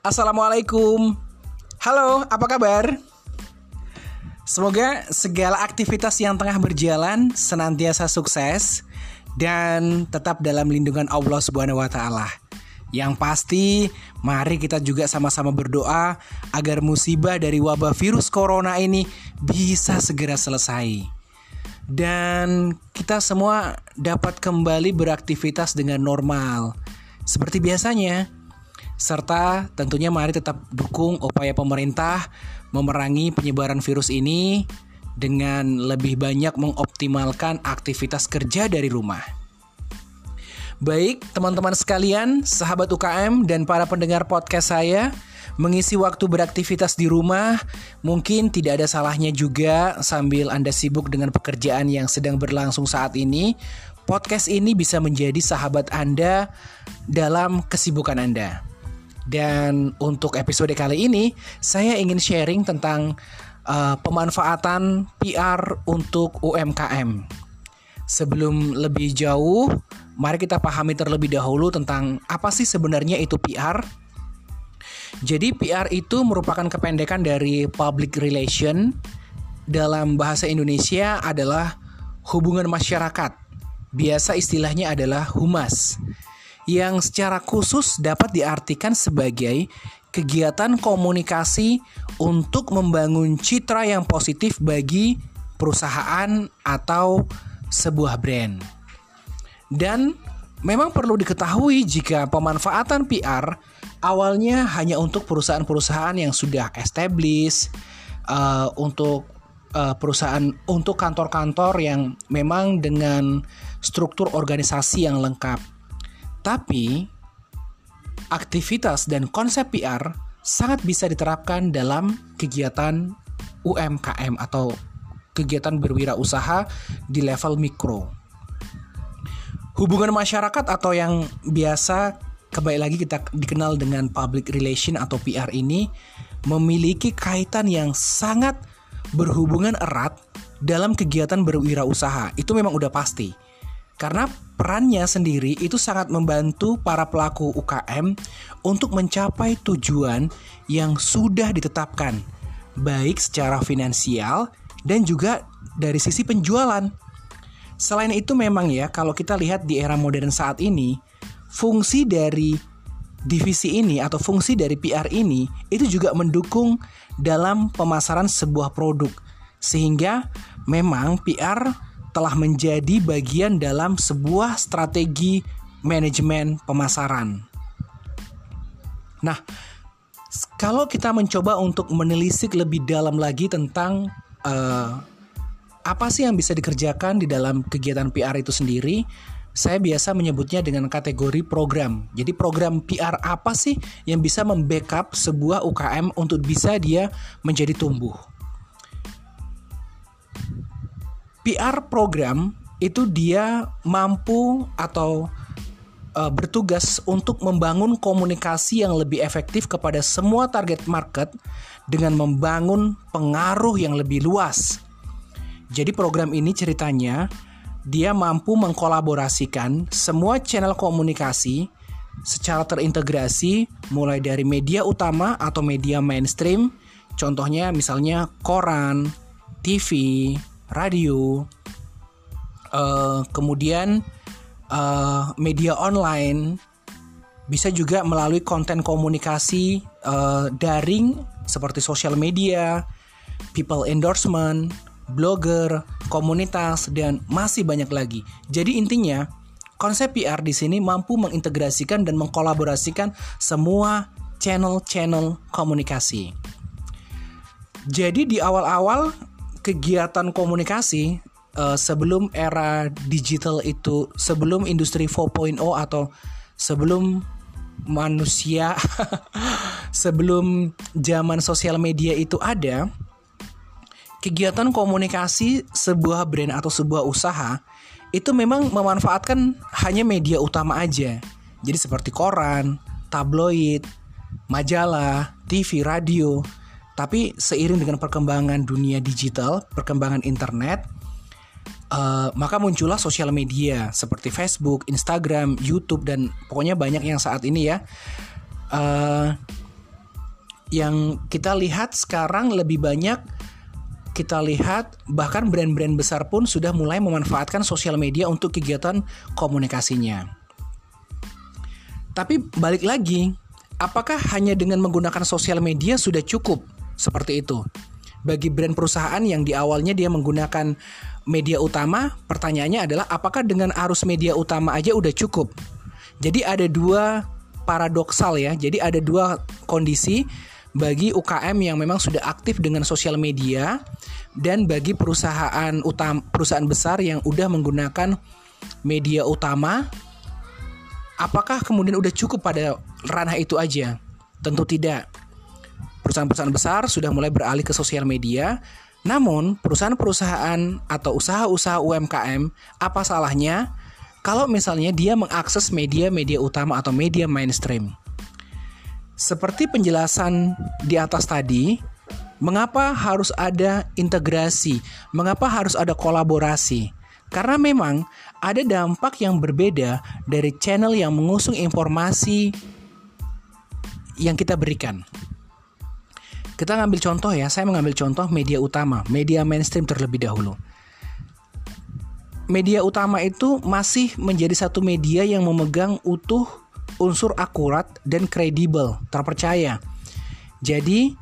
Assalamualaikum. Halo, apa kabar? Semoga segala aktivitas yang tengah berjalan senantiasa sukses dan tetap dalam lindungan Allah Subhanahu wa taala. Yang pasti, mari kita juga sama-sama berdoa agar musibah dari wabah virus corona ini bisa segera selesai. Dan kita semua dapat kembali beraktivitas dengan normal seperti biasanya. Serta tentunya mari tetap dukung upaya pemerintah memerangi penyebaran virus ini dengan lebih banyak mengoptimalkan aktivitas kerja dari rumah. Baik, teman-teman sekalian, sahabat UKM dan para pendengar podcast saya, mengisi waktu beraktivitas di rumah mungkin tidak ada salahnya juga sambil Anda sibuk dengan pekerjaan yang sedang berlangsung saat ini. Podcast ini bisa menjadi sahabat Anda dalam kesibukan Anda. Dan untuk episode kali ini, saya ingin sharing tentang uh, pemanfaatan PR untuk UMKM. Sebelum lebih jauh, mari kita pahami terlebih dahulu tentang apa sih sebenarnya itu PR. Jadi PR itu merupakan kependekan dari public relation dalam bahasa Indonesia adalah hubungan masyarakat. Biasa istilahnya adalah humas yang secara khusus dapat diartikan sebagai kegiatan komunikasi untuk membangun citra yang positif bagi perusahaan atau sebuah brand. Dan memang perlu diketahui jika pemanfaatan PR awalnya hanya untuk perusahaan-perusahaan yang sudah established, uh, untuk uh, perusahaan untuk kantor-kantor yang memang dengan struktur organisasi yang lengkap. Tapi aktivitas dan konsep PR sangat bisa diterapkan dalam kegiatan UMKM atau kegiatan berwirausaha di level mikro. Hubungan masyarakat atau yang biasa kembali lagi kita dikenal dengan public relation atau PR ini memiliki kaitan yang sangat berhubungan erat dalam kegiatan berwirausaha. Itu memang udah pasti. Karena perannya sendiri itu sangat membantu para pelaku UKM untuk mencapai tujuan yang sudah ditetapkan, baik secara finansial dan juga dari sisi penjualan. Selain itu memang ya, kalau kita lihat di era modern saat ini, fungsi dari divisi ini atau fungsi dari PR ini itu juga mendukung dalam pemasaran sebuah produk. Sehingga memang PR telah menjadi bagian dalam sebuah strategi manajemen pemasaran. Nah, kalau kita mencoba untuk menelisik lebih dalam lagi tentang uh, apa sih yang bisa dikerjakan di dalam kegiatan PR itu sendiri, saya biasa menyebutnya dengan kategori program. Jadi program PR apa sih yang bisa membackup sebuah UKM untuk bisa dia menjadi tumbuh? PR program itu dia mampu atau uh, bertugas untuk membangun komunikasi yang lebih efektif kepada semua target market dengan membangun pengaruh yang lebih luas. Jadi program ini ceritanya dia mampu mengkolaborasikan semua channel komunikasi secara terintegrasi mulai dari media utama atau media mainstream, contohnya misalnya koran, TV, radio, uh, kemudian uh, media online, bisa juga melalui konten komunikasi uh, daring seperti sosial media, people endorsement, blogger, komunitas, dan masih banyak lagi. Jadi intinya konsep PR di sini mampu mengintegrasikan dan mengkolaborasikan semua channel-channel komunikasi. Jadi di awal-awal kegiatan komunikasi uh, sebelum era digital itu, sebelum industri 4.0 atau sebelum manusia sebelum zaman sosial media itu ada, kegiatan komunikasi sebuah brand atau sebuah usaha itu memang memanfaatkan hanya media utama aja. Jadi seperti koran, tabloid, majalah, TV, radio. Tapi seiring dengan perkembangan dunia digital, perkembangan internet, uh, maka muncullah sosial media seperti Facebook, Instagram, YouTube dan pokoknya banyak yang saat ini ya. Uh, yang kita lihat sekarang lebih banyak kita lihat bahkan brand-brand besar pun sudah mulai memanfaatkan sosial media untuk kegiatan komunikasinya. Tapi balik lagi, apakah hanya dengan menggunakan sosial media sudah cukup seperti itu? Bagi brand perusahaan yang di awalnya dia menggunakan media utama, pertanyaannya adalah apakah dengan arus media utama aja udah cukup? Jadi ada dua paradoksal ya. Jadi ada dua kondisi bagi UKM yang memang sudah aktif dengan sosial media dan bagi perusahaan utama perusahaan besar yang udah menggunakan media utama apakah kemudian udah cukup pada ranah itu aja? Tentu tidak. Perusahaan-perusahaan besar sudah mulai beralih ke sosial media, namun perusahaan-perusahaan atau usaha-usaha UMKM apa salahnya kalau misalnya dia mengakses media-media utama atau media mainstream? Seperti penjelasan di atas tadi, mengapa harus ada integrasi? Mengapa harus ada kolaborasi? Karena memang ada dampak yang berbeda dari channel yang mengusung informasi yang kita berikan. Kita ngambil contoh ya, saya mengambil contoh media utama, media mainstream terlebih dahulu. Media utama itu masih menjadi satu media yang memegang utuh unsur akurat dan kredibel, terpercaya. Jadi,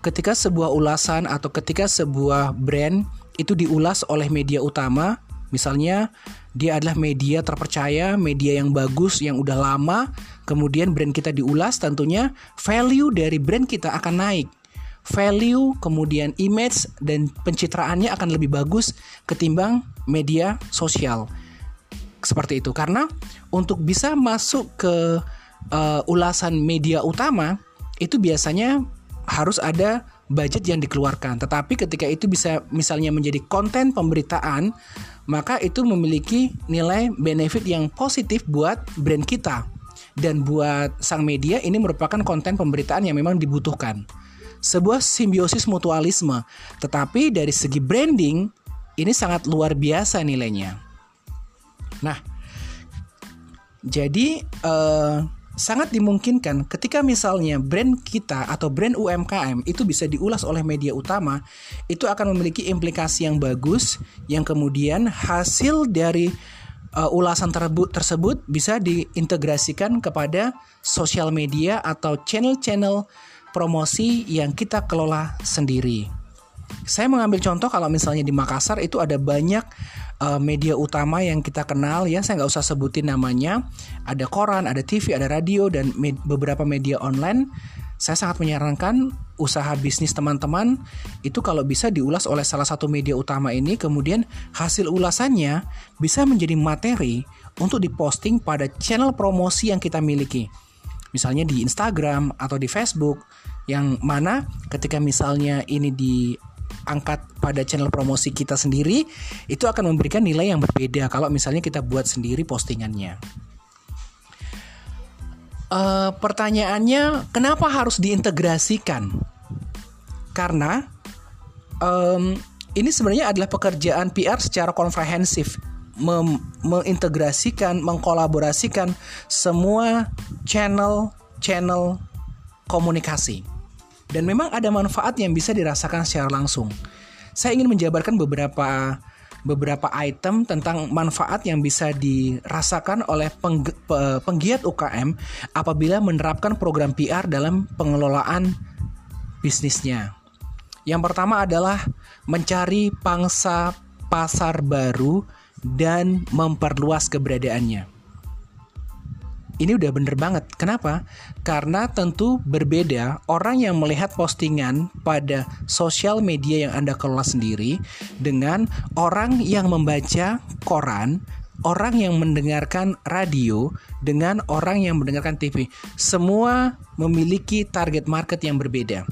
ketika sebuah ulasan atau ketika sebuah brand itu diulas oleh media utama, misalnya dia adalah media terpercaya, media yang bagus, yang udah lama, kemudian brand kita diulas, tentunya value dari brand kita akan naik. Value, kemudian image, dan pencitraannya akan lebih bagus ketimbang media sosial seperti itu karena untuk bisa masuk ke uh, ulasan media utama itu biasanya harus ada budget yang dikeluarkan. Tetapi ketika itu bisa misalnya menjadi konten pemberitaan, maka itu memiliki nilai benefit yang positif buat brand kita. Dan buat sang media ini merupakan konten pemberitaan yang memang dibutuhkan. Sebuah simbiosis mutualisme, tetapi dari segi branding ini sangat luar biasa nilainya. Nah, jadi uh, sangat dimungkinkan ketika misalnya brand kita atau brand UMKM itu bisa diulas oleh media utama, itu akan memiliki implikasi yang bagus yang kemudian hasil dari uh, ulasan tersebut tersebut bisa diintegrasikan kepada sosial media atau channel-channel promosi yang kita kelola sendiri. Saya mengambil contoh kalau misalnya di Makassar itu ada banyak uh, media utama yang kita kenal ya saya nggak usah sebutin namanya. Ada koran ada TV ada radio dan med beberapa media online. Saya sangat menyarankan usaha bisnis teman-teman itu kalau bisa diulas oleh salah satu media utama ini kemudian hasil ulasannya bisa menjadi materi untuk diposting pada channel promosi yang kita miliki. Misalnya di Instagram atau di Facebook yang mana ketika misalnya ini di angkat pada channel promosi kita sendiri itu akan memberikan nilai yang berbeda kalau misalnya kita buat sendiri postingannya. Uh, pertanyaannya kenapa harus diintegrasikan? Karena um, ini sebenarnya adalah pekerjaan PR secara komprehensif mengintegrasikan, mengkolaborasikan semua channel-channel komunikasi. Dan memang ada manfaat yang bisa dirasakan secara langsung. Saya ingin menjabarkan beberapa beberapa item tentang manfaat yang bisa dirasakan oleh peng, penggiat UKM apabila menerapkan program PR dalam pengelolaan bisnisnya. Yang pertama adalah mencari pangsa pasar baru dan memperluas keberadaannya. Ini udah bener banget. Kenapa? Karena tentu berbeda orang yang melihat postingan pada sosial media yang Anda kelola sendiri dengan orang yang membaca koran, orang yang mendengarkan radio dengan orang yang mendengarkan TV. Semua memiliki target market yang berbeda.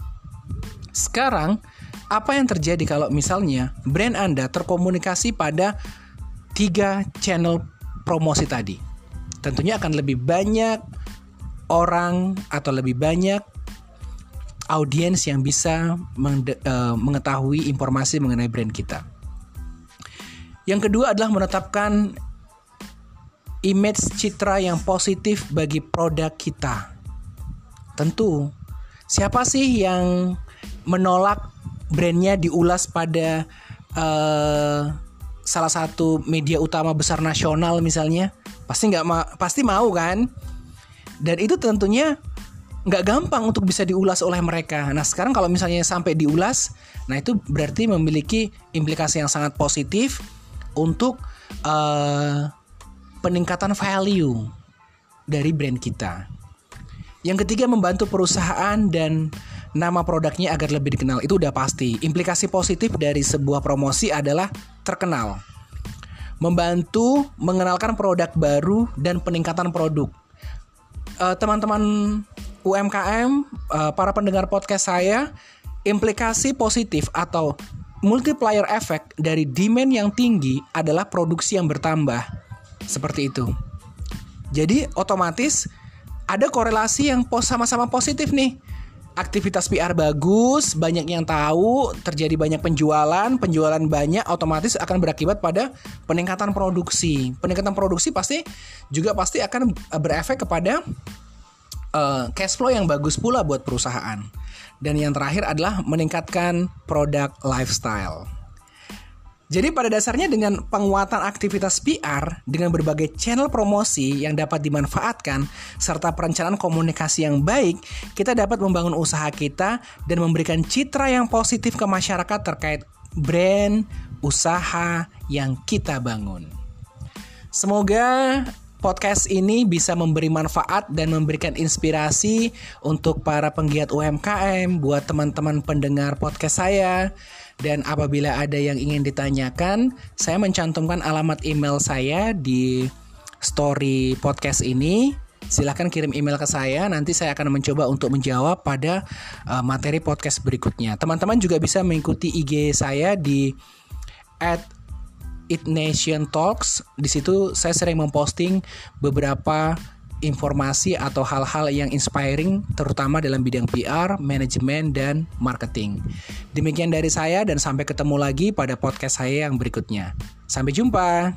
Sekarang, apa yang terjadi kalau misalnya brand Anda terkomunikasi pada tiga channel promosi tadi? Tentunya akan lebih banyak orang atau lebih banyak audiens yang bisa uh, mengetahui informasi mengenai brand kita. Yang kedua adalah menetapkan image citra yang positif bagi produk kita. Tentu, Siapa sih yang menolak brandnya diulas pada uh, salah satu media utama besar nasional misalnya? Pasti nggak ma pasti mau kan? Dan itu tentunya nggak gampang untuk bisa diulas oleh mereka. Nah sekarang kalau misalnya sampai diulas, nah itu berarti memiliki implikasi yang sangat positif untuk uh, peningkatan value dari brand kita. Yang ketiga membantu perusahaan dan nama produknya agar lebih dikenal. Itu udah pasti. Implikasi positif dari sebuah promosi adalah terkenal. Membantu mengenalkan produk baru dan peningkatan produk. Eh, teman-teman uh, UMKM, uh, para pendengar podcast saya, implikasi positif atau multiplier effect dari demand yang tinggi adalah produksi yang bertambah. Seperti itu. Jadi otomatis ada korelasi yang sama-sama positif nih. Aktivitas PR bagus, banyak yang tahu, terjadi banyak penjualan, penjualan banyak otomatis akan berakibat pada peningkatan produksi. Peningkatan produksi pasti juga pasti akan berefek kepada uh, cash flow yang bagus pula buat perusahaan. Dan yang terakhir adalah meningkatkan produk lifestyle. Jadi pada dasarnya dengan penguatan aktivitas PR dengan berbagai channel promosi yang dapat dimanfaatkan serta perencanaan komunikasi yang baik, kita dapat membangun usaha kita dan memberikan citra yang positif ke masyarakat terkait brand usaha yang kita bangun. Semoga podcast ini bisa memberi manfaat dan memberikan inspirasi untuk para penggiat UMKM, buat teman-teman pendengar podcast saya. Dan apabila ada yang ingin ditanyakan, saya mencantumkan alamat email saya di story podcast ini. Silahkan kirim email ke saya, nanti saya akan mencoba untuk menjawab pada uh, materi podcast berikutnya. Teman-teman juga bisa mengikuti IG saya di at It Nation Talks. Di situ saya sering memposting beberapa informasi atau hal-hal yang inspiring terutama dalam bidang PR, manajemen dan marketing. Demikian dari saya dan sampai ketemu lagi pada podcast saya yang berikutnya. Sampai jumpa.